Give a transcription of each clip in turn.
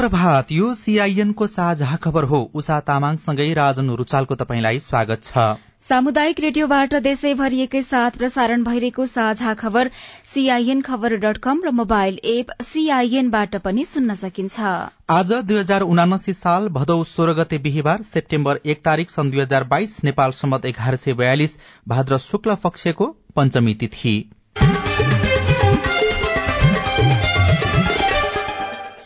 शुभ प्रभात यो सीआईएनको साझा खबर हो। उषा तामाङसँगै राजन रुचालको तपाईँलाई स्वागत छ। सामुदायिक रेडियोबाट देशैभरि साथ प्रसारण भइरहेको साझा खबर सीआईएन खबर डट कम र मोबाइल एप सीआईएनबाट पनि सुन्न सकिन्छ। आज दुई हजार उनासी साल भदौ सोह्र गते बिहिबार सेप्टेम्बर एक तारीक सन् दुई हजार बाइस नेपाल सम्मत एघार सय बयालिस भाद्र शुक्ल पक्षको पञ्चमी तिथि।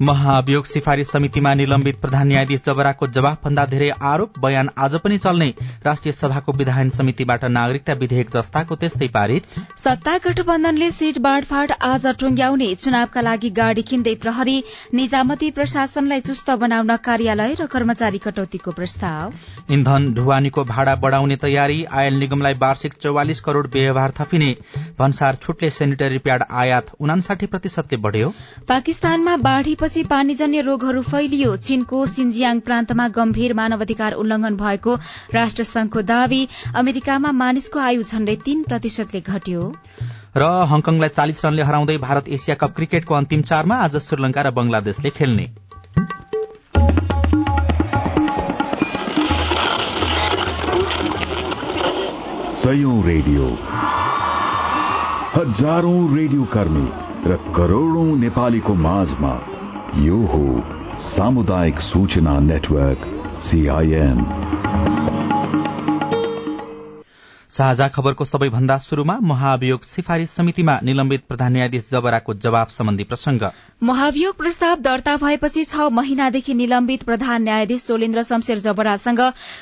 महाभियोग सिफारिश समितिमा निलम्बित प्रधान न्यायाधीश जबराको जवाफभन्दा धेरै आरोप बयान आज पनि चल्ने राष्ट्रिय सभाको विधायन समितिबाट नागरिकता विधेयक जस्ताको त्यस्तै पारित। सत्ता गठबन्धनले सीट बाँडफाँड आज टुंग्याउने चुनावका लागि गाड़ी किन्दै प्रहरी निजामती प्रशासनलाई चुस्त बनाउन कार्यालय र कर्मचारी कटौतीको प्रस्ताव। इन्धन ढुवानीको भाड़ा बढ़ाउने तयारी आयल निगमलाई वार्षिक चौवालिस करोड़ व्यवहार थपिने भन्सार छुटले सेनिटरी प्याड आयात उनासाठी प्रतिशतले बढ़्यो। पाकिस्तानमा बाढ़ी पछि पानीजन्य रोगहरू फैलियो। चीनको सिन्जियाङ प्रान्तमा गम्भीर मानवाधिकार उल्लंघन भएको राष्ट्र संघको दावी अमेरिकामा मानिसको आयु झण्डै तीन प्रतिशतले घट्यो। र हङकङलाई चालिस रनले हराउँदै भारत एसिया कप क्रिकेटको अन्तिम चारमा आज श्रीलंका र बंगलादेशले खेल्ने। रेडियो। हजारौं रेडियो कर्मी र करोड़ौं नेपालीको माझमा यो हो सामुदायिक सूचना नेटवर्क सीआईएन साझा खबरको सबैभन्दा शुरूमा महाभियोग सिफारिश समितिमा निलम्बित प्रधान न्यायाधीश जबराको जवाब सम्बन्धी प्रसंग महाभियोग प्रस्ताव दर्ता भएपछि छ महिनादेखि निलम्बित प्रधान न्यायाधीश सोलेन्द्र शमशेर जबरासँग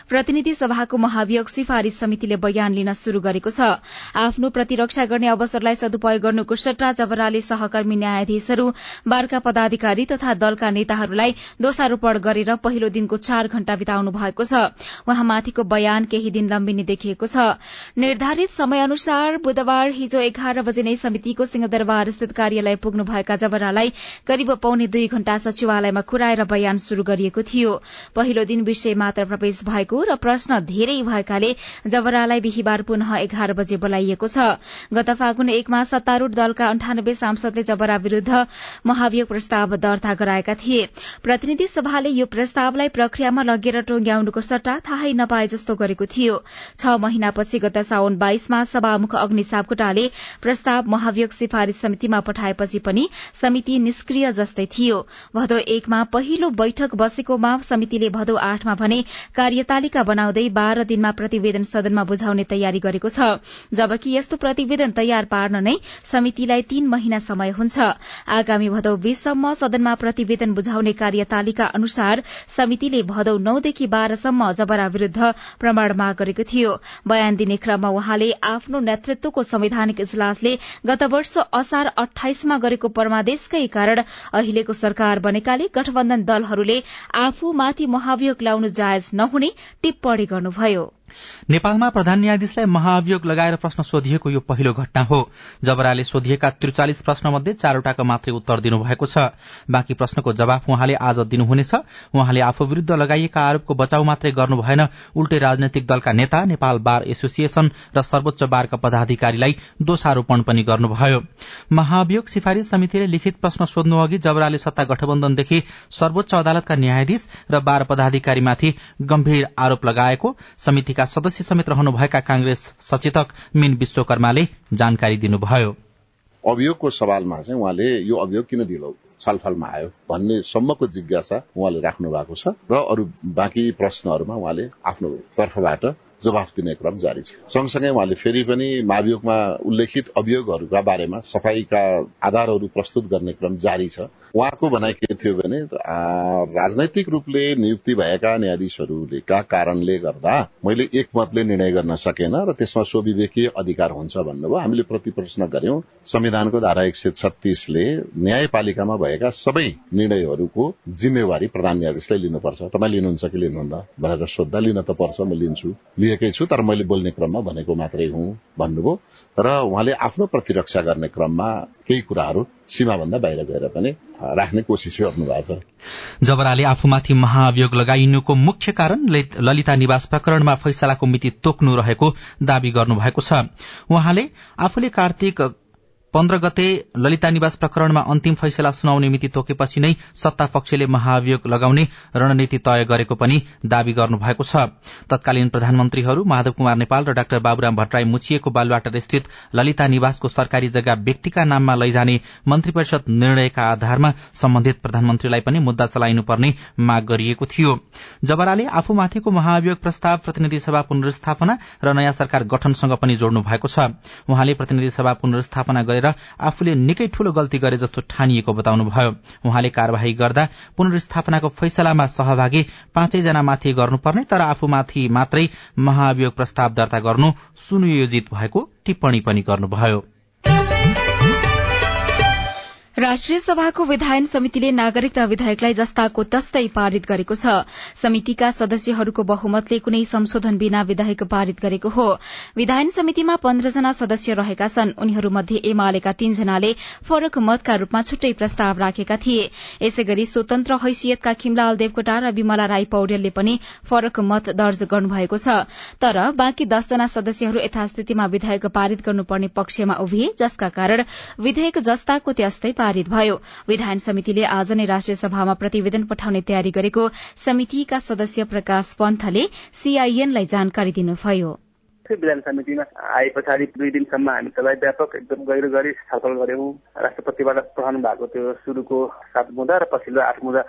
प्रतिनिधि सभाको महाभियोग सिफारिश समितिले बयान लिन शुरू गरेको छ। आफ्नो प्रतिरक्षा गर्ने अवसरलाई सदुपयोग गर्नुको सट्टा जबराले सहकर्मी न्यायाधीशहरू बारका पदाधिकारी तथा दलका नेताहरूलाई दोषारोपण गरेर पहिलो दिनको चार घण्टा बिताउनु भएको छ। उहाँमाथिको बयान केही दिन लम्बिने देखिएको छ। निर्धारित समयअनुसार बुधबार हिजो एघार बजे नै समितिको सिंहदरबार स्थित कार्यालय पुग्नुभएका जबरालाई करिब पौने दुई घण्टा सचिवालयमा कुराएर बयान शुरू गरिएको थियो। पहिलो दिन विषय मात्र प्रवेश भएको र प्रश्न धेरै भएकाले जबरालाई बिहिबार पुनः एघार बजे बोलाइएको छ। गत फागुन एकमा सत्तारूढ़ दलका अन्ठानब्बे सांसदले जबरा विरूद्ध महाभियोग प्रस्ताव दर्ता गराएका थिए। प्रतिनिधि सभाले यो प्रस्तावलाई प्रक्रियामा लगेर टोंग्याउनुको सट्टा थाहै नपाए जस्तो गरेको थियो। छ महिनापछि गत साउन बाइसमा सभामुख अग्नि सापकोटाले प्रस्ताव महाभियोग सिफारिश समितिमा पठाएपछि पनि समिति निष्क्रिय जस्तै थियो। भदौ एकमा पहिलो बैठक बसेकोमा समितिले भदौ आठमा भने कार्यतालिका बनाउँदै बाह्र दिनमा प्रतिवेदन सदनमा बुझाउने तयारी गरेको छ। जबकि यस्तो प्रतिवेदन तयार पार्न नै समितिलाई तीन महिना समय हुन्छ। आगामी भदौ बीससम्म सदनमा प्रतिवेदन बुझाउने कार्यतालिका अनुसार समितिले भदौ नौदेखि बाह्रसम्म जबरा विरूद्ध प्रमाण माग गरेको थियो। बयान दिने क्रममा उहाँले आफ्नो नेतृत्वको संवैधानिक इजलासले गत वर्ष असार अठाइसमा गरेको परमादेशकै कारण अहिलेको सरकार बनेकाले गठबन्धन दलहरूले आफूमाथि महाभियोग ल्याउनु जायज नहुने टिप्पणी गर्नुभयो। नेपालमा प्रधान न्यायाधीशलाई महाअभियोग लगाएर प्रश्न सोधिएको यो पहिलो घटना हो। जबराले सोधिएका त्रिचालिस प्रश्न मध्ये चारवटाको मात्रै उत्तर दिनुभएको छ। बाँकी प्रश्नको जवाफ उहाँले आज दिनुहुनेछ। उहाँले आफू विरूद्ध लगाइएका आरोपको बचाउ मात्रै गर्नु भएन। उल्टै राजनैतिक दलका नेता नेपाल बार एसोसिएशन र सर्वोच्च बारका पदाधिकारीलाई दोषारोपण पनि गर्नुभयो। महाअभियोग सिफारिश समितिले लिखित प्रश्न सोध्नु अघि जबराले सत्ता गठबन्धनदेखि सर्वोच्च अदालतका न्यायाधीश र बार पदाधिकारीमाथि गम्भीर आरोप लगाएको। समितिका समितिका सदस्य समेत रहनुभएका कांग्रेस सचेतक मीन विश्वकर्माले जानकारी दिनुभयो। अभियोगको सवालमा चाहिँ उहाँले यो अभियोग किन दिलो छलफलमा आयो भन्ने सम्मको जिज्ञासा उहाँले राख्नु भएको छ र अरू बाँकी प्रश्नहरूमा उहाँले आफ्नो तर्फबाट जवाफ दिने क्रम जारी छ। सँगसँगै उहाँले फेरि पनि महाभियोगमा उल्लेखित अभियोगहरूका बारेमा सफाईका आधारहरू प्रस्तुत गर्ने क्रम जारी छ। उहाँको भनाइ के थियो भने राजनैतिक रूपले नियुक्ति भएका न्यायाधीशहरूका कारणले गर्दा मैले एक मतले निर्णय गर्न सकेन र त्यसमा स्वविवेकीय अधिकार हुन्छ भन्नुभयो। हामीले प्रति प्रश्न गर्यौं संविधानको धारा एक सय छत्तीसले न्यायपालिकामा भएका सबै निर्णयहरूको जिम्मेवारी प्रधान न्यायाधीशले लिनुपर्छ। तपाईँ लिनुहुन्छ कि लिनुहुन्न? भनेर सोद्धा लिन त पर्छ म लिन्छु। लिएकै छु तर मैले बोल्ने क्रममा भनेको मात्रै हुँ भन्नुभयो। र उहाँले आफ्नो प्रतिरक्षा गर्ने क्रममा केही कुराहरू सीमाभन्दा बाहिर गएर पनि राख्ने कोसिस गर्नुभएको छ। जबराले आफूमाथि महाअभियोग लगाइनुको मुख्य कारण ललिता निवास प्रकरणमा फैसलाको मिति तोक्नु रहेको दावी गर्नुभएको छ। उहाँले आफूले कार्तिक पन्ध्र गते ललिता निवास प्रकरणमा अन्तिम फैसला सुनाउने मिति तोकेपछि नै सत्ता पक्षले महाभियोग लगाउने रणनीति तय गरेको पनि दावी गर्नुभएको छ। तत्कालीन प्रधानमन्त्रीहरू माधव कुमार नेपाल र डाक्टर बाबुराम भट्टराई मुछिएको बालवाटर स्थित ललिता निवासको सरकारी जग्गा व्यक्तिका नाममा लैजाने मन्त्री परिषद निर्णयका आधारमा सम्बन्धित प्रधानमन्त्रीलाई पनि मुद्दा चलाइनुपर्ने माग गरिएको थियो। जबराले आफूमाथिको महाभियोग प्रस्ताव प्रतिनिधि सभा पुनर्स्थापना र नयाँ सरकार गठनसँग पनि जोड्नु भएको छ। उहाँले प्रतिनिधि सभा पुनर्स्थापना गरेर आफूले निकै ठूलो गल्ती गरे जस्तो ठानिएको बताउनुभयो। उहाँले कार्यवाही गर्दा पुनर्स्थापनाको फैसलामा सहभागी पाँचैजना माथि गर्नुपर्ने तर आफूमाथि मात्रै महाभियोग प्रस्ताव दर्ता गर्नु सुनियोजित भएको टिप्पणी पनि गर्नुभयो। राष्ट्रिय सभाको विधायन समितिले नागरिकता विधेयकलाई जस्ताको तस्तै पारित गरेको छ। समितिका सदस्यहरूको बहुमतले कुनै संशोधन बिना विधेयक पारित गरेको हो। विधायन समितिमा पन्ध्रजना सदस्य रहेका छन्। उनीहरूमध्ये एमालेका तीनजनाले फरक मतका रूपमा छुट्टै प्रस्ताव राखेका थिए। यसै गरी स्वतन्त्र हैसियतका खिमलाल देवकोटा र विमला राई पौडेलले पनि फरक मत दर्ज गर्नुभएको छ। तर बाँकी दसजना सदस्यहरू यथास्थितिमा विधेयक पारित गर्नुपर्ने पक्षमा उभिए जसका कारण विधेयक जस्ताको त्यस्तै पारित भयो। विधान समितिले आज नै राष्ट्रिय सभामा प्रतिवेदन पठाउने तयारी गरेको समितिका सदस्य प्रकाश पन्थले सीआईएनलाई जानकारी दिनुभयो। विधान समितिमा आए पछाडि दुई दिनसम्म हामी त्यसलाई व्यापक एकदम गहिरो गरी छलफल गर्यौं राष्ट्रपतिबाट पठाउनु भएको त्यो सुरुको सात मुद्दा र पछिल्लो आठ मुद्दा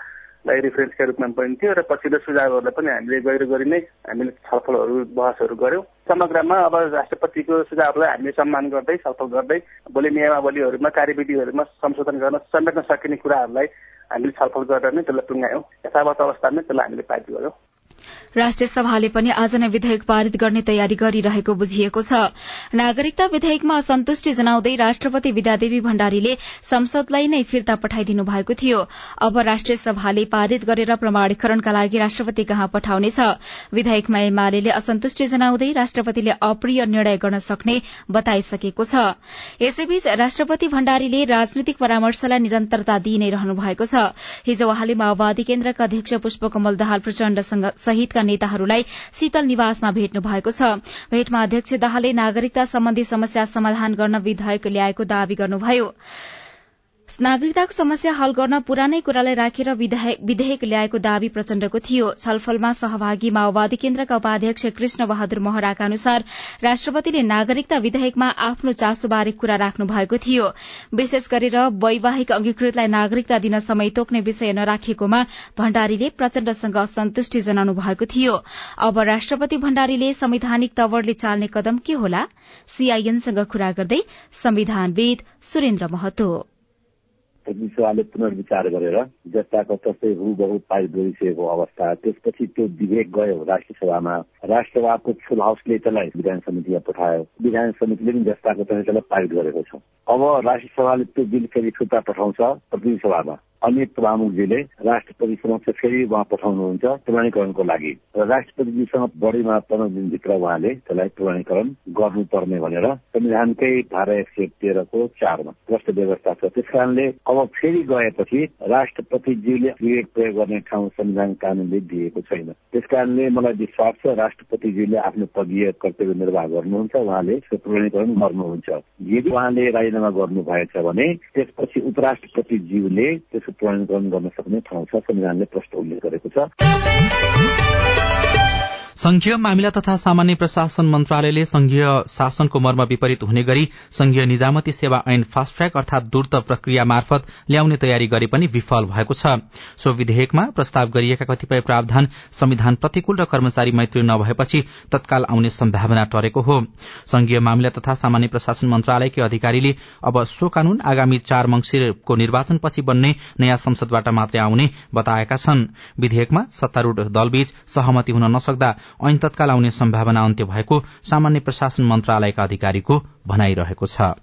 लाई रिफरेन्सका रूपमा पनि थियो र पछिल्लो सुझावहरूलाई पनि हामीले गहिरो गरी नै हामीले छलफलहरू बहसहरू गऱ्यौँ समग्रमा अब राष्ट्रपतिको सुझावलाई हामीले सम्मान गर्दै छलफल गर्दै भोलि नियमावलीहरूमा कार्यविधिहरूमा संशोधन गर्न समेट्न सकिने कुराहरूलाई हामीले छलफल गरेर नै त्यसलाई टुङ्गायौँ। यथावत अवस्थामै त्यसलाई हामीले पारित गर्यौँ। राष्ट्रिय सभाले पनि आज नै विधेयक पारित गर्ने तयारी गरिरहेको बुझिएको छ। नागरिकता विधेयकमा असन्तुष्टि जनाउँदै राष्ट्रपति विद्यादेवी भण्डारीले संसदलाई नै फिर्ता पठाइदिनु भएको थियो। अब राष्ट्रिय सभाले पारित गरेर प्रमाणीकरणका लागि राष्ट्रपति कहाँ पठाउनेछ विधेयकमा एमाले असन्तुष्टि जनाउँदै राष्ट्रपतिले अप्रिय निर्णय गर्न सक्ने बताइसकेको छ। यसैबीच राष्ट्रपति भण्डारीले राजनीतिक परामर्शलाई निरन्तरता दिइ नै रहनु भएको छ। हिजो वहाँले माओवादी केन्द्रका अध्यक्ष पुष्पकमल दाहाल प्रचण्डसँग सहितका नेताहरूलाई शीतल निवासमा भेट्नु भएको छ। भेटमा अध्यक्ष दाहालले नागरिकता सम्बन्धी समस्या समाधान गर्न विधेयक ल्याएको दावी गर्नुभयो। नागरिकताको समस्या हल गर्न पुरानै कुरालाई राखेर विधेयक ल्याएको दावी प्रचण्डको थियो। छलफलमा सहभागी माओवादी केन्द्रका उपाध्यक्ष कृष्ण बहादुर महराका अनुसार राष्ट्रपतिले नागरिकता विधेयकमा आफ्नो चासोबारे कुरा राख्नु भएको थियो। विशेष गरेर वैवाहिक अंगीकृतलाई नागरिकता दिन समय तोक्ने विषय नराखेकोमा भण्डारीले प्रचण्डसँग असन्तुष्टि जनाउनु भएको थियो। अब राष्ट्रपति भण्डारीले संवैधानिक तवरले चाल्ने कदम के होला? सीआईएनसँग कुरा गर्दै संविधानविद सुरेन्द्र महतो। सभाले पुनर्विचार गरेर जस्ताको तस्तै बहु पारित गरिसकेको अवस्था त्यसपछि त्यो विधेयक गयो राष्ट्रिय सभामा राष्ट्र सभाको फुल हाउसले त्यसलाई विधान समितिमा पठायो विधान समितिले पनि जस्ताको तस्तै त्यसलाई पारित गरेको छ अब राष्ट्रिय सभाले त्यो बिल फेरि फिर्ता पठाउँछ प्रतिनिधि सभामा अनि प्रमुखजीले राष्ट्रपति समक्ष फेरि उहाँ पठाउनुहुन्छ प्रमाणीकरणको लागि। र राष्ट्रपतिजीसँग बढीमा पन्ध्र दिनभित्र उहाँले त्यसलाई प्रमाणीकरण गर्नुपर्ने भनेर संविधानकै धारा एक सय तेह्रको चारमा प्रष्ट व्यवस्था छ। त्यस कारणले अब फेरि गएपछि राष्ट्रपतिज्यूले विवेक प्रयोग गर्ने ठाउँ संविधान कानूनले दिएको छैन। त्यस कारणले मलाई विश्वास छ राष्ट्रपतिज्यूले आफ्नो पदीय कर्तव्य निर्वाह गर्नुहुन्छ उहाँले प्रमाणीकरण गर्नुहुन्छ। यदि उहाँले राजीनामा गर्नु भएछ भने त्यसपछि उपराष्ट्रपतिज्यूले त्यसको प्रमाणीकरण गर्न सक्ने ठाउँ छ। संविधानले प्रष्ट उल्लेख गरेको छ। संघीय मामिला तथा सामान्य प्रशासन मन्त्रालयले संघीय शासनको मर्म विपरीत हुने गरी संघीय निजामती सेवा ऐन फास्ट ट्र्याक अर्थात द्रुत प्रक्रिया मार्फत ल्याउने तयारी गरे पनि विफल भएको छ। सो विधेयकमा प्रस्ताव गरिएका कतिपय प्रावधान संविधान प्रतिकूल र कर्मचारी मैत्री नभएपछि तत्काल आउने सम्भावना टरेको हो। संघीय मामिला तथा सामान्य प्रशासन मन्त्रालयकी अधिकारीले अब सो कानून आगामी चार मंगिरको निर्वाचनपछि बन्ने नयाँ संसदबाट मात्रै आउने बताएका छन्। विधेयकमा सत्तारूढ़ दलबीच सहमति हुन नसक्दा ऐन तत्काल आउने सम्भावना अन्त्य भएको सामान्य प्रशासन मन्त्रालयका अधिकारीको भनाइरहेको छ।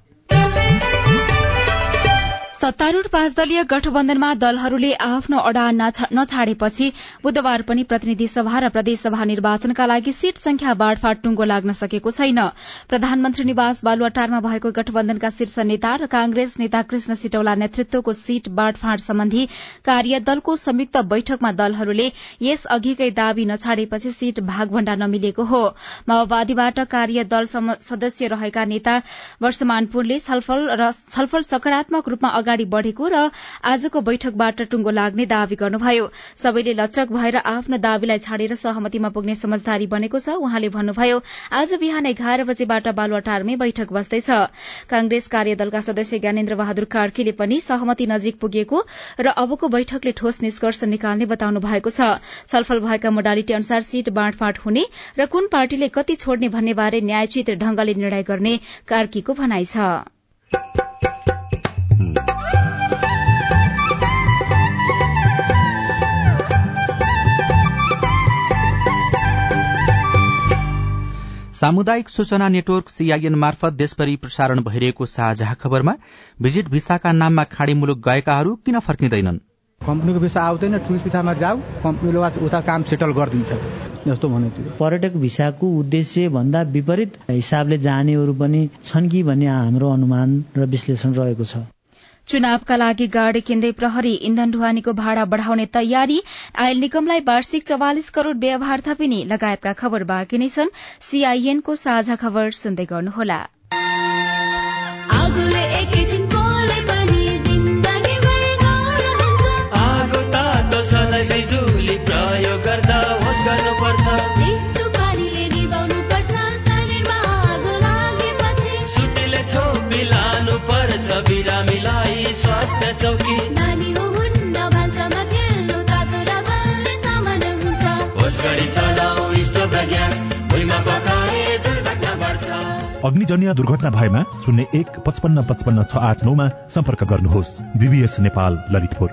सत्तारूढ़ पाँच दलीय गठबन्धनमा दलहरूले आफ्नो अडान नछाडेपछि बुधबार पनि प्रतिनिधि सभा र प्रदेशसभा निर्वाचनका लागि सीट संख्या बाँडफाँड टुंगो लाग्न सकेको छैन। प्रधानमन्त्री निवास बालुवाटारमा भएको गठबन्धनका शीर्ष नेता र कांग्रेस नेता कृष्ण सिटौला नेतृत्वको सीट बाँडफाँड सम्बन्धी कार्यदलको संयुक्त बैठकमा दलहरूले यस अघिकै दावी नछाडेपछि सीट भागभण्डा नमिलेको हो। माओवादीबाट कार्यदल सदस्य रहेका नेता वर्षमान पुनले छलफल सकारात्मक रूपमा अगाडि बढ़ेको र आजको बैठकबाट टुंगो लाग्ने दावी गर्नुभयो। सबैले लचक भएर आफ्नो दावीलाई छाडेर सहमतिमा पुग्ने समझदारी बनेको छ। उहाँले भन्नुभयो आज बिहान एघार बजेबाट बालुवाटारमै बैठक बस्दैछ। कांग्रेस कार्यदलका सदस्य ज्ञानेन्द्र बहादुर कार्कीले पनि सहमति नजिक पुगेको र अबको बैठकले ठोस निष्कर्ष निकाल्ने बताउनु भएको छ। छलफल भएका मोडालिटी अनुसार सीट बाँडफाँड हुने र कुन पार्टीले कति छोड्ने भन्ने बारे न्यायोचित ढंगले निर्णय गर्ने कार्कीको भनाइ छ। सामुदायिक सूचना नेटवर्क सीआईएन मार्फत देशभरि प्रसारण भइरहेको साझा खबरमा भिजिट भिसाका नाममा खाड़ी मुलुक गएकाहरू किन फर्किँदैनन्? कम्पनीको भिसा आउँदैन टुरिस्ट भिसामा जाऊ कम्पनीले उता काम सेटल गरिदिन्छ। जस्तो भने पर्यटक भिसाको उद्देश्य भन्दा विपरीत हिसाबले जानेहरू पनि छन् कि भन्ने हाम्रो अनुमान र विश्लेषण रहेको छ। चुनावका लागि गाड़ी किन्दै प्रहरी इन्धन ढुवानीको भाड़ा बढ़ाउने तयारी आयल निगमलाई वार्षिक चौवालिस करोड़ व्यवहार थपिने लगायतका खबर बाँकी नै छन्। सीआईएनको साझा खबर सुन्दै गर्नुहोला। अग्निजन्य दुर्घटना भएमा शून्य एक पचपन्न पचपन्न छ आठ नौमा सम्पर्क गर्नुहोस्। बीबीएस नेपाल ललितपुर।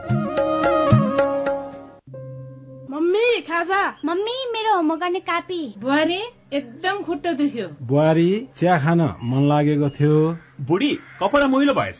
मम्मी खाजा। मम्मी मेरो होमवर्क गर्ने कापी। बुहारी एकदम खुट्टा दुख्यो। बुहारी चिया खान मन लागेको थियो। बुढी कपडा मैलो भएछ।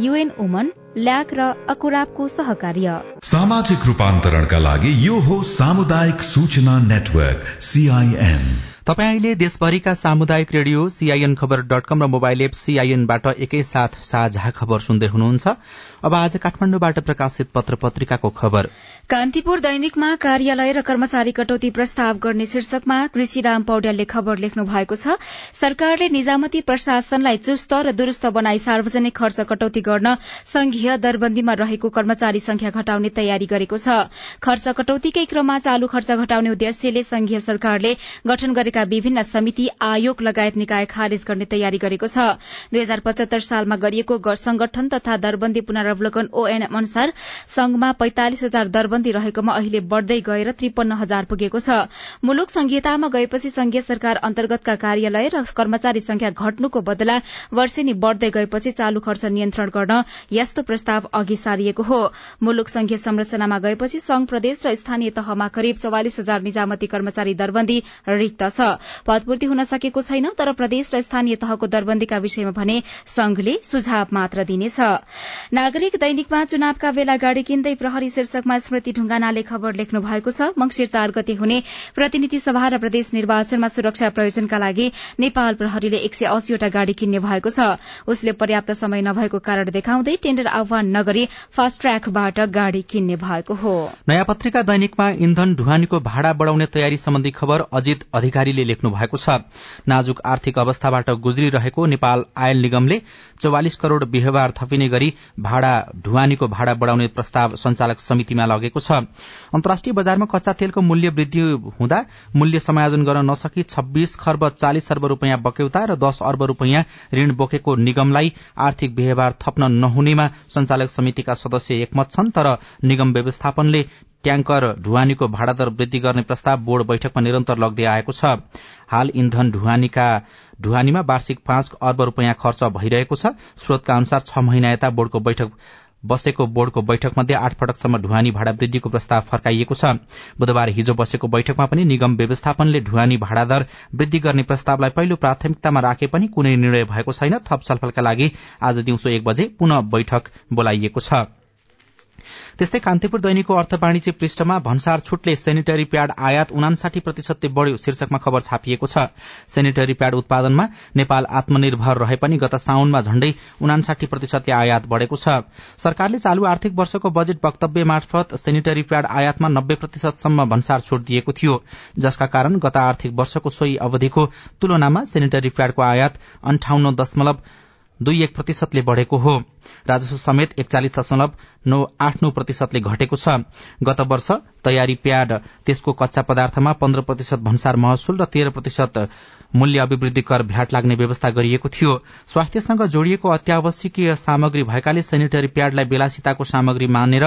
युएन वुमन ल्याक र अकुराबको सहकार्य। सामाजिक रूपान्तरणका लागि यो हो सामुदायिक सूचना नेटवर्क सीआईएन तपाईँ अहिले देशभरिका सामुदायिक radio CIN Khabar dot com र मोबाइल एप सीआईएनबाट एकैसाथ साझा खबर सुन्दै हुनुहुन्छ। अब आज काठमाडौँबाट प्रकाशित पत्र पत्रिकाको खबर। कान्तिपुर दैनिकमा कार्यालय र कर्मचारी कटौती प्रस्ताव गर्ने शीर्षकमा कृषिराम पौड्यालले खबर लेख्नु भएको छ। सरकारले निजामती प्रशासनलाई चुस्त र दुरूस्त बनाई सार्वजनिक खर्च कटौती गर्न संघीय दरबन्दीमा रहेको कर्मचारी संख्या घटाउने तयारी गरेको छ। खर्च कटौतीकै क्रममा चालू खर्च घटाउने उद्देश्यले संघीय सरकारले गठन गरेका विभिन्न समिति आयोग लगायत निकाय खारेज गर्ने तयारी गरेको छ। दुई हजार पचहत्तर सालमा गरिएको संगठन तथा दरबन्दी पुनरावलोकन ओएनएम अनुसार संघमा पैंतालिस हजार दरबन्दी रहेकोमा अहिले बढ़दै गएर त्रिपन्न हजार पुगेको छ। मुलुक संघीयतामा गएपछि संघीय सरकार अन्तर्गतका कार्यालय र कर्मचारी संख्या घट्नुको बदला वर्षेनी बढ़दै गएपछि चालू खर्च नियन्त्रण गर्न यस्तो प्रस्ताव अघि सारिएको हो। मुलुक संघीय संरचनामा गएपछि संघ प्रदेश र स्थानीय तहमा करिब चौवालिस हजार निजामती कर्मचारी दरबन्दी रिक्त छ। पदपूर्ति हुन सकेको छैन तर प्रदेश र स्थानीय तहको दरबन्दीका विषयमा भने संघले सुझाव मात्र दिनेछ। नागरिक दैनिकमा चुनावका बेला गाड़ी किन्दै प्रहरी शीर्षकमा स्मृति ढुंगानाले खबर लेख्नु भएको छ। मंगिर चार गते हुने प्रतिनिधि सभा र प्रदेश निर्वाचनमा सुरक्षा प्रयोजनका लागि नेपाल प्रहरीले एक सय अस्सीवटा गाड़ी किन्ने भएको छ। उसले पर्याप्त समय नभएको कारण कारण देखाउँदै टेण्डर आह्वान नगरी फास्ट ट्र्याकबाट गाड़ी किन्ने भएको हो। नयाँ पत्रिका दैनिकमा इन्धन ढुवानीको भाड़ा बढ़ाउने तयारी सम्बन्धी खबर अजित अधिकारीले लेख्नु भएको छ। नाजुक आर्थिक अवस्थाबाट गुज्रिरहेको नेपाल आयल निगमले चौवालिस करोड़ व्यवहार थपिने गरी भाड़ा ढुवानीको भाड़ा बढ़ाउने प्रस्ताव संचालक समितिमा लगेको छ। अन्तर्राष्ट्रिय बजारमा कच्चा तेलको मूल्य वृद्धि हुँदा मूल्य समायोजन गर्न नसकी छब्बीस खर्ब चालिस अर्ब रूपियाँ बक्यौता र दश अर्ब रूपियाँ ऋण बोकेको निगमलाई आर्थिक व्यवहार थप्न नहुनेमा संचालक समितिका सदस्य एकमत छन् तर निगम व्यवस्थापनले ट्याङ्कर ढुवानीको भाड़ा दर वृद्धि गर्ने प्रस्ताव बोर्ड बैठकमा निरन्तर लग्दै आएको छ। हाल इन्धन ढुवानीका ढुवानीमा वार्षिक पाँच अर्ब रूपियाँ खर्च भइरहेको छ। स्रोतका अनुसार छ महिना यता बोर्डको बैठक बसेको बोर्डको बैठक मध्ये आठ पटकसम्म ढुवानी भाड़ा वृद्धिको प्रस्ताव फर्काइएको छ। बुधबार हिजो बसेको बैठकमा पनि निगम व्यवस्थापनले ढुवानी भाड़ा दर वृद्धि गर्ने प्रस्तावलाई पहिलो प्राथमिकतामा राखे पनि कुनै निर्णय भएको छैन। थप छलफलका लागि आज दिउँसो एक बजे पुनः बैठक बोलाइएको छ। त्यस्तै कान्तिपुर दैनिकको अर्थ वाणिज्य पृष्ठमा भन्सार छुटले सेनिटरी प्याड आयात उनासाठी प्रतिशतले बढ़्यो शीर्षकमा खबर छापिएको छ। सेनिटरी प्याड उत्पादनमा नेपाल आत्मनिर्भर रहे पनि गत साउनमा झण्डै उनासाठी प्रतिशतले आयात बढ़ेको छ। सरकारले चालू आर्थिक वर्षको बजेट वक्तव्य मार्फत सेनिटरी प्याड आयातमा नब्बे प्रतिशतसम्म भन्सार छुट दिएको थियो। जसका कारण गत आर्थिक वर्षको सोही अवधिको तुलनामा सेनिटरी प्याडको आयात अन्ठाउन्न दशमलव दुई एक प्रतिशतले बढ़ेको हो। राजस्व समेत एकचालिस दशमलव नौ आठ नौ प्रतिशतले घटेको छ। गत वर्ष तयारी प्याड त्यसको कच्चा पदार्थमा पन्ध्र प्रतिशत भन्सार महसुल र तेह्र प्रतिशत मूल्य अभिवृद्धि कर भ्याट लाग्ने व्यवस्था गरिएको थियो। स्वास्थ्यसँग जोडिएको अत्यावश्यकीय सामग्री भएकाले सेनिटरी प्याडलाई बेलासिताको सामग्री मानेर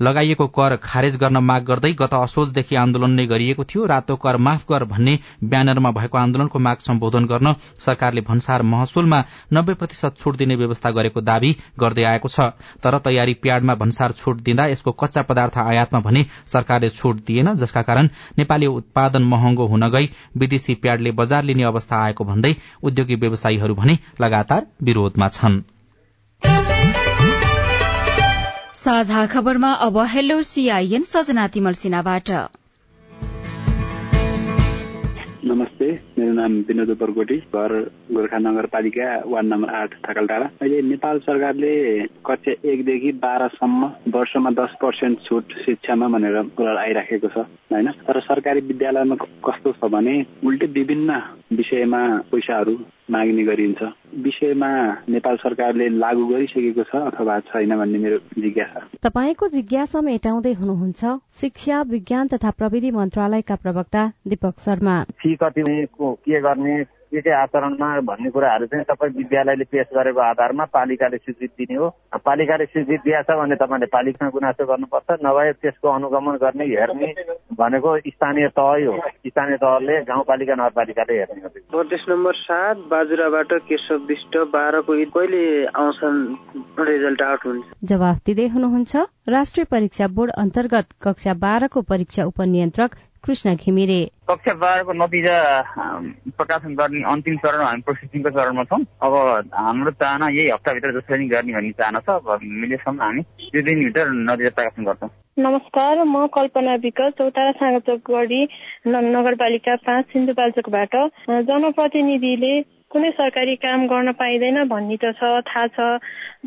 लगाइएको कर खारेज गर्न माग गर्दै गत असोजदेखि आन्दोलन नै गरिएको थियो। रातो कर माफ गर भन्ने ब्यानरमा भएको आन्दोलनको माग सम्बोधन गर्न सरकारले भन्सार महसुलमा नब्बे प्रतिशत छूट दिने व्यवस्था गरेको दावी गर्दै आएको छ। तर तयारी प्याडमा भन्सार छूट दिँदा यसको कच्चा पदार्थ आयातमा भने सरकारले छूट दिएन जसका कारण नेपाली उत्पादन महँगो हुन गई। विदेशी प्याडले बजार लिने अवस्था आएको भन्दै उद्योगी व्यवसायीहरू भने लगातार विरोधमा छनृ। साझा खबरमा अब हेलो सीआईएन सजना तिमल नमस्ते मेरो नाम विनोद उपरकोटी घर गोर्खा नगरपालिका वार्ड नम्बर आठ थाकल डाँडा अहिले नेपाल सरकारले कक्षा एकदेखि बाह्रसम्म वर्षमा दस पर्सेन्ट छुट शिक्षामा भनेर कुरा आइराखेको छ होइन? तर सरकारी विद्यालयमा कस्तो छ भने उल्टै विभिन्न विषयमा पैसाहरू माग्ने गरिन्छ। विषयमा नेपाल सरकारले लागू गरिसकेको छ अथवा छैन भन्ने मेरो जिज्ञासा। तपाईँको जिज्ञासा मेटाउँदै हुनुहुन्छ शिक्षा विज्ञान तथा प्रविधि मन्त्रालयका प्रवक्ता दीपक शर्मा। फी कति के गर्ने? के के आचरणमा भन्ने कुराहरू चाहिँ तपाईँ विद्यालयले पेश गरेको आधारमा पालिकाले स्वीकृति दिने हो। पालिकाले स्वीकृति दिएछ भने तपाईँले पालिकामा गुनासो गर्नुपर्छ नभए त्यसको अनुगमन गर्ने हेर्ने भनेको स्थानीय तहै हो। स्थानीय तहले गाउँपालिका नगरपालिकाले हेर्ने हो। प्रदेश नम्बर सात बाजुराबाट केशव विष्ट बाह्रको कहिले आउँछन्? रिजल्ट आउट हुन्छ। जवाफ दिँदै हुनुहुन्छ राष्ट्रिय परीक्षा बोर्ड अन्तर्गत कक्षा बाह्रको परीक्षा उपनियन्त्रक कृष्ण घिमिरे। कक्षा बाह्रको नतिजा प्रकाशन गर्ने अन्तिम चरण हामी प्रोसेसिङको चरणमा छौँ। अब हाम्रो चाहना यही हप्ताभित्र जसरी गर्ने भन्ने चाहना छ। अब मिलेसम्म हामी त्यो दिनभित्र नतिजा प्रकाशन गर्छौँ। नमस्कार म कल्पना विकल चौतारा साँगचोकगढी नगरपालिका पाँच सिन्धुपाल्चोकबाट। जनप्रतिनिधिले कुनै सरकारी काम गर्न पाइँदैन भन्ने त छ थाहा छ।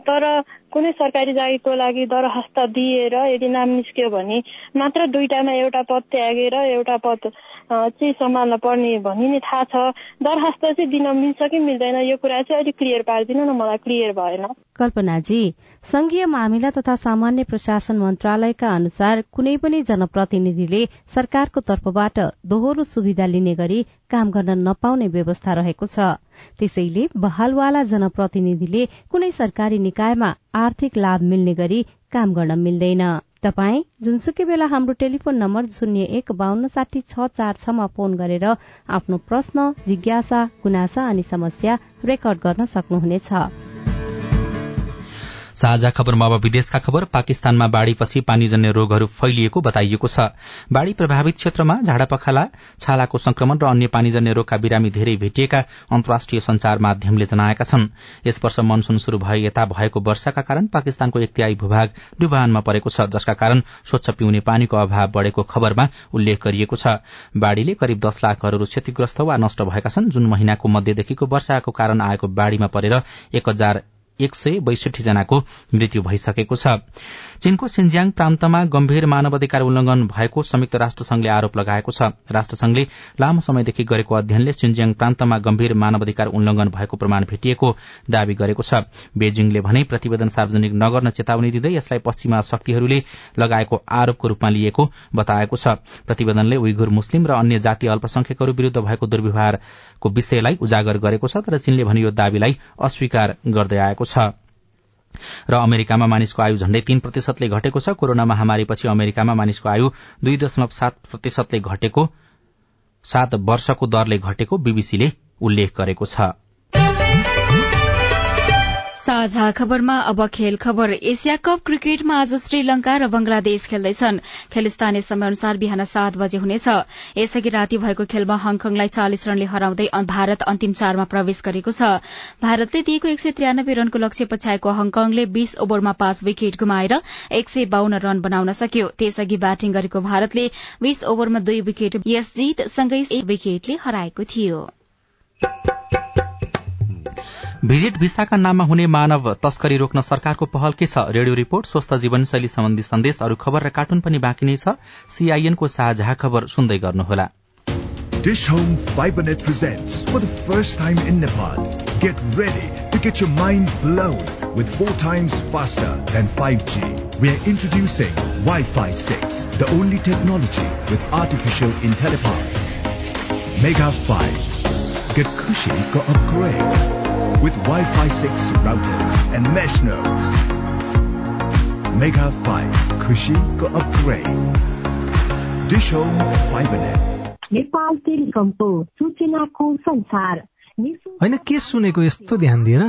तर कुनै सरकारी जागिरको लागि दरखास्त दिएर यदि नाम निस्क्यो भने मात्र दुईटामा एउटा पद त्यागेर एउटा पद चाहिँ सम्हाल्न पर्ने भन्ने थाहा छ। दरखास्त चाहिँ दिन मिल्छ कि मिल्दैन यो कुरा चाहिँ अलिक क्लियर पारिदिनु न मलाई क्लियर भएन। कल्पनाजी संघीय मामिला तथा सामान्य प्रशासन मन्त्रालयका अनुसार कुनै पनि जनप्रतिनिधिले सरकारको तर्फबाट दोहोरो सुविधा लिने गरी काम गर्न नपाउने व्यवस्था रहेको छ। त्यसैले बहालवाला जनप्रतिनिधिले कुनै सरकारी निकायमा आर्थिक लाभ मिल्ने गरी काम गर्न मिल्दैन। तपाई जुनसुकै बेला हाम्रो टेलिफोन नम्बर शून्य एक बान्न साठी छ चार छमा फोन गरेर आफ्नो प्रश्न जिज्ञासा गुनासा अनि समस्या रेकर्ड गर्न सक्नुहुनेछ। साझा खबरमा अब विदेशका खबर पाकिस्तानमा बाढ़ीपछि पानीजन्य रोगहरू फैलिएको बताइएको छ। बाढ़ी प्रभावित क्षेत्रमा झाडापखाला छालाको संक्रमण र अन्य पानीजन्य रोगका बिरामी धेरै भेटिएका अन्तर्राष्ट्रिय संचार माध्यमले जनाएका छन्। यस वर्ष मनसून शुरू भए यता भएको वर्षाका कारण पाकिस्तानको एक भूभाग डुबानमा परेको छ जसका कारण स्वच्छ पिउने पानीको अभाव बढ़ेको खबरमा उल्लेख गरिएको छ। बाढ़ीले करिब दश लाख घरहरू क्षतिग्रस्त वा नष्ट भएका छन्। जुन महिनाको मध्यदेखिको वर्षाको कारण आएको बाढ़ीमा परेर एक हजार एक सय बैसठी जनाको मृत्यु भइसकेको छ। चीनको सिन्ज्याङ प्रान्तमा गम्भीर मानवाधिकार उल्लंघन भएको संयुक्त राष्ट्र संघले आरोप लगाएको छ। राष्ट्रसंघले लामो समयदेखि गरेको अध्ययनले सिन्ज्याङ प्रान्तमा गम्भीर मानवाधिकार उल्लंघन भएको प्रमाण भेटिएको दावी गरेको छ। बेजिङले भने प्रतिवेदन सार्वजनिक नगर्न चेतावनी दिँदै यसलाई पश्चिमा शक्तिहरूले लगाएको आरोपको रूपमा लिएको बताएको छ। प्रतिवेदनले उइघुर मुस्लिम र अन्य जातीय अल्पसंख्यकहरू विरूद्ध भएको दुर्व्यवहारको विषयलाई उजागर गरेको छ तर चीनले भने यो दावीलाई अस्वीकार गर्दै आएको छ। र अमेरिकामा मानिसको आयु झण्डै तीन प्रतिशतले घटेको छ। कोरोना महामारीपछि अमेरिकामा मानिसको आयु दुई दशमलव सात प्रतिशतले घटेको सात वर्षको दरले घटेको बीबीसीले उल्लेख गरेको छ। साझा खबरमा अब खेल खबर। एसिया कप क्रिकेटमा आज श्रीलंका र बंगलादेश खेल्दैछन्। खेल स्थानीय समय अनुसार बिहान सात बजे हुनेछ। यसअघि राति भएको खेलमा हङकङलाई चालिस रनले हराउँदै भारत अन्तिम चारमा प्रवेश गरेको छ। भारतले दिएको एक सय त्रियानब्बे रनको लक्ष्य पछ्याएको हङकङले बीस ओभरमा पाँच विकेट गुमाएर एक सय बाहन्न रन बनाउन सक्यो। त्यसअघि ब्याटिङ गरेको भारतले बीस ओभरमा दुई विकेट यस जीतसँगै एक विकेटले हराएको थियो। भिजिट भिसाका नाममा हुने मानव तस्करी रोक्न सरकारको पहल के छ रेडियो रिपोर्ट स्वस्थ जीवनशैली सम्बन्धी सन्देश अरू खबर र कार्टुन पनि बाँकी नै छ सीआईएनको साझा खबर सुन्दै गर्नुहोला Dish Home FiberNet presents for the first time in Nepal. Get ready to get your mind blown with four times faster than 5G. We are introducing Wi-Fi 6, the only technology with artificial intelligence. Mega 5. Get Kushi go upgrade with Wi-Fi 6 routers and mesh nodes. Mega 5 खुशी को upgrade dish home fibernet Nepal टेलिकमको सूचनाको संसार होइन के सुनेको यस्तो ध्यान दिएर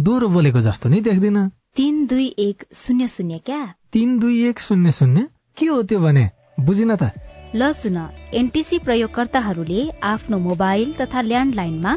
दोहोरो बोलेको जस्तो नै देख्दिन। तीन दुई एक शून्य शून्य क्या? तीन दुई एक शून्य शून्य? के हो त्यो भने? बुझिन त। ल सुन एनटिसी प्रयोगकर्ताहरूले आफ्नो मोबाइल तथा ल्यान्डलाइनमा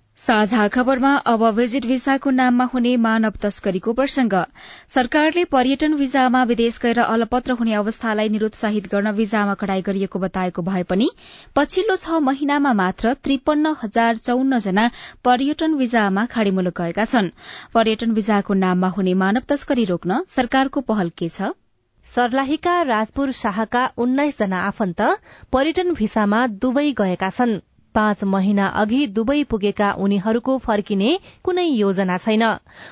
साझा खबरमा अब भिजिट भिसाको नाममा हुने मानव तस्करीको प्रसंग। सरकारले पर्यटन भिजामा विदेश गएर अलपत्र हुने अवस्थालाई निरुत्साहित गर्न भिजामा कडाई गरिएको बताएको भए पनि पछिल्लो छ महिनामा मात्र त्रिपन्न हजार चौन्न जना पर्यटन भिजामा खाड़ी मुलुक गएका छन्। पर्यटन भिजाको नाममा हुने मानव तस्करी रोक्न सरकारको पहल के छ? सर्लाहीका राजपुर शाहका उन्नाइस जना आफन्त पर्यटन भिसामा दुवै गएका छन्। पाँच महिना अघि दुवै पुगेका उनीहरूको फर्किने कुनै योजना छैन।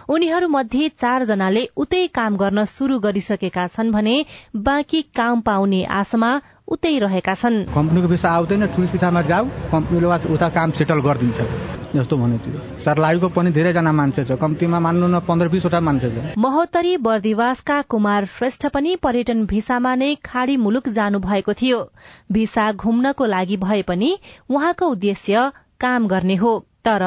उनीहरू मध्ये चारजनाले उतै काम गर्न शुरू गरिसकेका छन् भने बाँकी काम पाउने आशमा उतै रहेका छन्। कम्पनीको भिसा आउँदैन टुरिस्ट भिसामा जाऊ कम्पनीले उता काम सेटल गरिदिन्छ। जस्तो भन्यो त्यो सर्लाहीको पनि धेरैजना मान्छे छ। कम्तीमा मान्नु न पन्ध्र बिसवटा मान्छे छ। महोत्तरी बर्दिवासका कुमार श्रेष्ठ पनि पर्यटन भिसामा नै खाड़ी मुलुक जानु भएको थियो। भिसा घुम्नको लागि भए पनि उहाँको उद्देश्य काम गर्ने हो। तर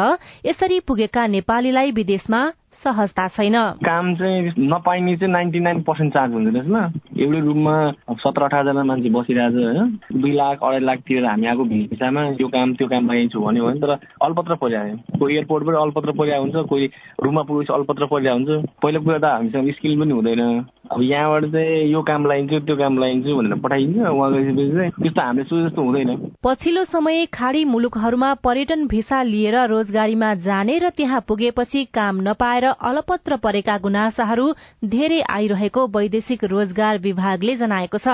यसरी पुगेका नेपालीलाई विदेशमा सहजता छैन। काम चाहिँ नपाइने चाहिँ नाइन्टी नाइन पर्सेन्ट चार्ज हुन्छ त्यसमा। एउटै रुममा सत्र अठारजना मान्छे बसिरहेको छ होइन। दुई लाख अढाई लाख तिरेर हामी आएको भिसामा यो काम त्यो काम पाइन्छु भन्यो भने तर अल्पत्र परिरहेको कोही एयरपोर्टबाट अल्पत्र परिरहेको हुन्छ कोही रुममा पुगेपछि अल्पत्र परिरहेको हुन्छ। पहिलो कुरा त हामीसँग स्किल पनि हुँदैन। अब यहाँबाट चाहिँ यो काम लाइन्छु त्यो काम लाइन्छु भनेर पठाइन्छ। उहाँ गएपछि चाहिँ त्यस्तो हामीले सोचे जस्तो हुँदैन। पछिल्लो समय खाड़ी मुलुकहरूमा पर्यटन भिसा लिएर रोजगारीमा जाने र त्यहाँ पुगेपछि काम नपाएर अलपत्र परेका गुनासाहरू धेरै आइरहेको वैदेशिक रोजगार विभागले जनाएको छ।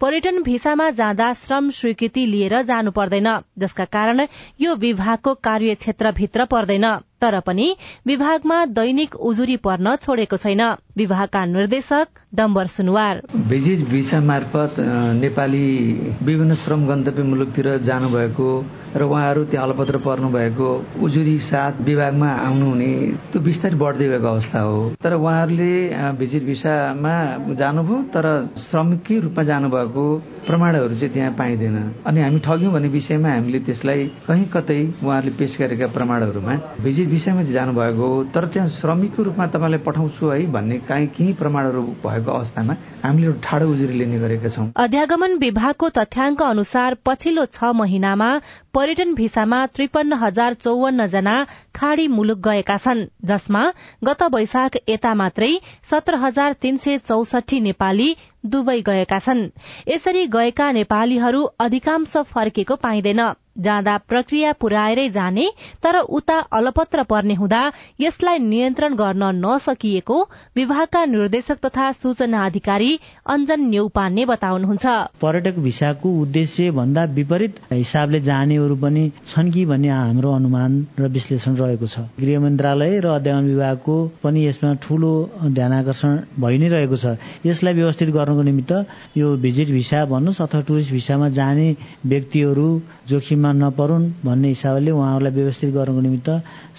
पर्यटन भिसामा जाँदा श्रम स्वीकृति लिएर जानु पर्दैन जसका कारण यो विभागको कार्यक्षेत्रभित्र पर्दैन। तर पनि विभागमा दैनिक उजुरी पर्न छोडेको छैन। विभागका निर्देशक डम्बर सुनवार। भिजिट भिसा मार्फत नेपाली विभिन्न श्रम गन्तव्य मुलुकतिर जानुभएको र उहाँहरू त्यहाँ अलपत्र पर्नु भएको उजुरी साथ विभागमा आउनुहुने त्यो बिस्तारै बढ्दै गएको अवस्था हो। तर उहाँहरूले भिजिट भिसामा जानुभयो तर श्रमिकै रूपमा जानुभएको प्रमाणहरू चाहिँ त्यहाँ पाइँदैन। अनि हामी ठग्यौँ भन्ने विषयमा हामीले त्यसलाई कहीँ कतै उहाँहरूले पेश गरेका प्रमाणहरूमा भिजिट विषयमा चाहिँ जानुभएको हो। तर त्यहाँ श्रमिकको रूपमा तपाईँलाई पठाउँछु है भन्ने काहीँ केही प्रमाणहरू भएको अवस्थामा हामीले ठाडो उजुरी लिने गरेका छौँ। अध्यागमन विभागको तथ्याङ्क अनुसार पछिल्लो छ महिनामा पर्यटन भिसामा त्रिपन्न हजार चौवन्न जना खाड़ी मुलुक गएका छन् जसमा गत वैशाख यता मात्रै सत्र हजार तीन सय चौसठी नेपाली दुवै गएका छन्। यसरी गएका नेपालीहरू अधिकांश फर्केको पाइँदैन। जाँदा प्रक्रिया पुर्याएरै जाने तर उता अलपत्र पर्ने हुँदा यसलाई नियन्त्रण गर्न नसकिएको विभागका निर्देशक तथा सूचना अधिकारी अञ्जन न्यौपाने बताउनुहुन्छ। पर्यटक भिसाको उद्देश्य भन्दा विपरीत हिसाबले जानेहरू पनि छन् कि भन्ने हाम्रो अनुमान र विश्लेषण रहेको छ। गृह मन्त्रालय र अध्ययन विभागको पनि यसमा ठूलो ध्यान आकर्षण भइ नै रहेको छ। यसलाई व्यवस्थित गर्नको निमित्त यो भिजिट भिसा भन्नुहोस् अथवा टुरिस्ट भिसामा जाने व्यक्तिहरू जोखिममा नपरुन् भन्ने हिसाबले उहाँहरूलाई व्यवस्थित गर्नको निमित्त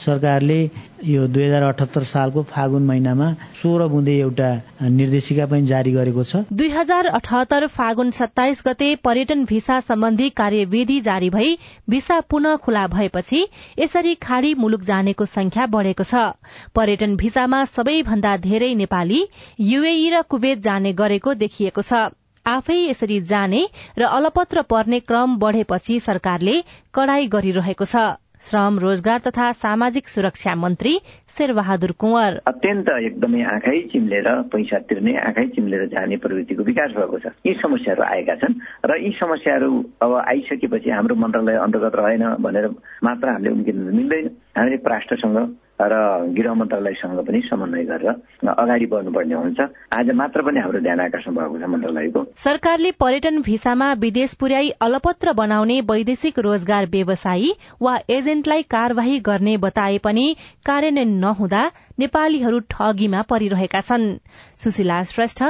सरकारले यो दुई हजार अठहत्तर सालको फागुन महिनामा सोह्र बुँदे एउटा निर्देशिका पनि जारी गरेको छ। दुई हजार अठहत्तर फागुन सत्ताइस गते पर्यटन भिसा सम्बन्धी कार्यविधि जारी भई भिसा पुनः खुला भएपछि यसरी खाड़ी मुलुक जानेको संख्या बढ़ेको छ। पर्यटन भिसामा सबैभन्दा धेरै नेपाली युएई र कुवेत जाने गरेको देखिएको छ। आफै यसरी जाने र अलपत्र पर्ने क्रम बढ़ेपछि सरकारले कड़ाई गरिरहेको छ। श्रम रोजगार तथा सामाजिक सुरक्षा मन्त्री शेरबहादुर कुंवर। अत्यन्त एकदमै आँखै चिम्लेर पैसा तिर्ने आँखै चिम्लेर जाने प्रवृत्तिको विकास भएको छ। यी समस्याहरू आएका छन् र यी समस्याहरू अब आइसकेपछि हाम्रो मन्त्रालय अन्तर्गत रहेन भनेर मात्र हामीले उम्किन मिल्दैन। हामीले राष्ट्रसँग र गृह मन्त्रालयसँग पनि समन्वय गरेर अगाडि बढ्नुपर्ने हुन्छ। आज मात्र पनि हाम्रो ध्यान आकर्षण भएको छ मन्त्रालयको। सरकारले पर्यटन भिसामा विदेश पुर्याई अलपत्र बनाउने वैदेशिक रोजगार व्यवसायी वा एजेन्टलाई कार्यवाही गर्ने बताए पनि कार्यान्वयन नहुँदा नेपालीहरू ठगीमा परिरहेका छन्। सुशीला श्रेष्ठ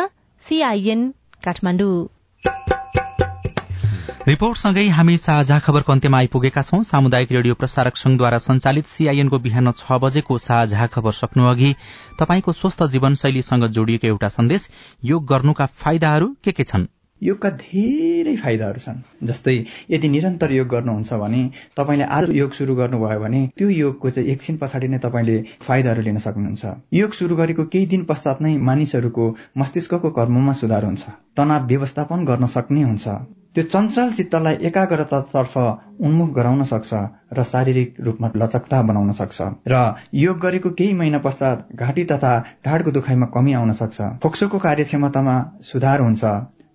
सीआईएन काठमाडौँ। रिपोर्टसँगै हामी साझा खबरको अन्त्यमा आइपुगेका छौं। सामुदायिक रेडियो प्रसारक संघद्वारा संचालित सीआईएनको बिहान छ बजेको साझा खबर सक्नु अघि तपाईँको स्वस्थ जीवनशैलीसँग जोडिएको एउटा सन्देश। योग गर्नुका फाइदाहरू के के छन्? योगका धेरै फाइदाहरू छन्। जस्तै यदि निरन्तर योग गर्नुहुन्छ भने तपाईँले आज योग सुरु गर्नुभयो भने त्यो योगको चाहिँ एकछिन पछाडि नै तपाईँले फाइदाहरू लिन सक्नुहुन्छ। योग सुरु गरेको केही दिन पश्चात नै मानिसहरूको मस्तिष्कको कर्ममा सुधार हुन्छ। तनाव व्यवस्थापन गर्न सक्ने हुन्छ। त्यो चञ्चल चित्तलाई एकाग्रतातर्फ उन्मुख गराउन सक्छ र शारीरिक रूपमा लचकता बनाउन सक्छ र योग गरेको केही महिना पश्चात घाँटी तथा ढाडको दुखाइमा कमी आउन सक्छ। फोक्सोको कार्यक्षमतामा सुधार हुन्छ।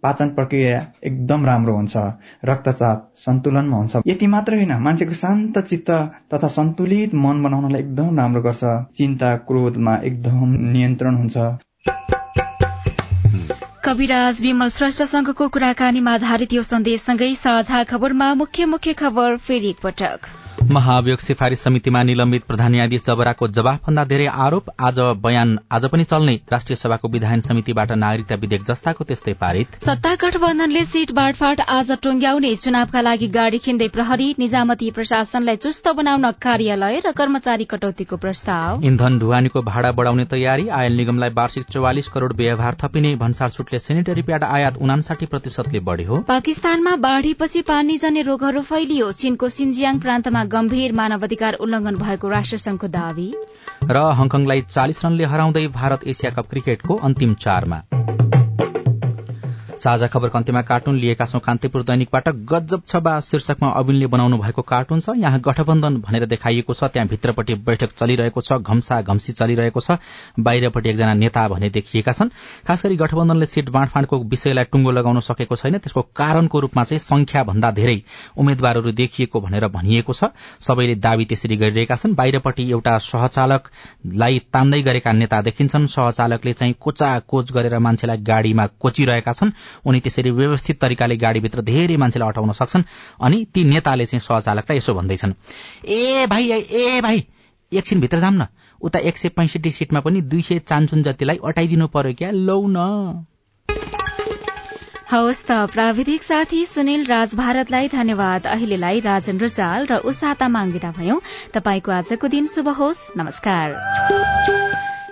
पाचन प्रक्रिया एकदम राम्रो हुन्छ। रक्तचाप सन्तुलनमा हुन्छ। यति मात्र होइन मान्छेको शान्त चित्त तथा सन्तुलित मन बनाउनलाई एकदम राम्रो गर्छ। चिन्ता क्रोधमा एकदम नियन्त्रण हुन्छ। कविराज विमल श्रेष्ठसँगको कुराकानीमा आधारित यो सन्देशसँगै साझा खबरमा मुख्य मुख्य खबर फेरि एकपटक। महाभियोग सिफारिश समितिमा निलम्बित प्रधान न्यायाधीश जबराको जवाफभन्दा धेरै आरोप आज बयान आज पनि चल्ने राष्ट्रिय सभाको विधायन समितिबाट नागरिकता विधेयक जस्ताको त्यस्तै पारित। सत्ता गठबन्धनले सीट बाँडफाँड आज टोंग्याउने चुनावका लागि गाड़ी खिन्दै प्रहरी निजामती प्रशासनलाई चुस्त बनाउन कार्यालय र कर्मचारी कटौतीको प्रस्ताव। इन्धन ढुवानीको भाडा बढ़ाउने तयारी आयल निगमलाई वार्षिक चौवालिस करोड़ व्यवहार थपिने भन्सार सुटले सेनिटरी प्याड आयात उनासाठी प्रतिशतले बढ़्यो। पाकिस्तानमा बाढ़ीपछि पानीजन्य रोगहरू फैलियो। चीनको सिन्जियाङ प्रान्तमा गम्भीर मानवाधिकार उल्लंघन भएको राष्ट्रसंघको दावी र हङकङलाई चालिस रनले हराउँदै भारत एसिया कप क्रिकेटको अन्तिम चारमा। साझा खबरको अन्त्यमा कार्टुन लिएका छौं कान्तिपुर दैनिकबाट। गजब छ बा शीर्षकमा अविनले बनाउनु भएको कार्टुन छ। यहाँ गठबन्धन भनेर देखाइएको छ। त्यहाँ भित्रपट्टि बैठक चलिरहेको छ। घम्सा घम्सी चलिरहेको छ। बाहिरपट्टि एकजना नेता भने देखिएका छन्। खास गरी गठबन्धनले सीट बाँडफाँडको विषयलाई टुङ्गो लगाउन सकेको छैन। त्यसको कारणको रूपमा चाहिँ संख्या भन्दा धेरै उम्मेद्वारहरू देखिएको भनेर भनिएको छ। सबैले दावी त्यसरी गरिरहेका छन्। बाहिरपट्टि एउटा सहचालकलाई तान्दै गरेका नेता देखिन्छन्। सहचालकले चाहिँ कोचा कोच गरेर मान्छेलाई गाड़ीमा कोचिरहेका छन्। उनी त्यसरी व्यवस्थित तरिकाले गाड़ीभित्र धेरै मान्छेलाई अटाउन सक्छन् अनि ती नेताले चाहिँ सहचालकलाई यसो भन्दैछन् ए भाइ ए भाइ एकछिन भित्र जाम न। उता एक सय पैंसठी सिटमा पनि दुई सय चान्चुन जतिलाई अटाइदिनु पर्यो क्या लौ न। हवस् त प्राविधिक साथी सुनिल राज भारतलाई धन्यवाद। अहिलेलाई राजन रुचाल र उषा तामाङ विदा भयौं। तपाईँको आजको दिन शुभ होस्। नमस्कार।